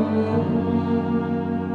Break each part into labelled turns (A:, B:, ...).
A: 红。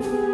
A: Thank you.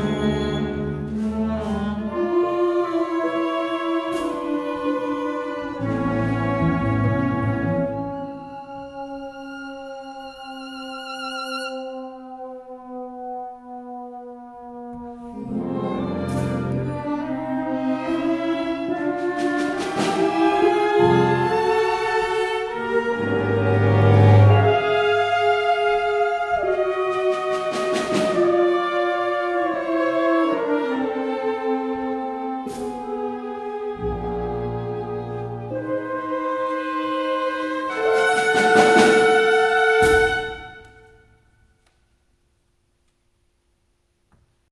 A: Thank you.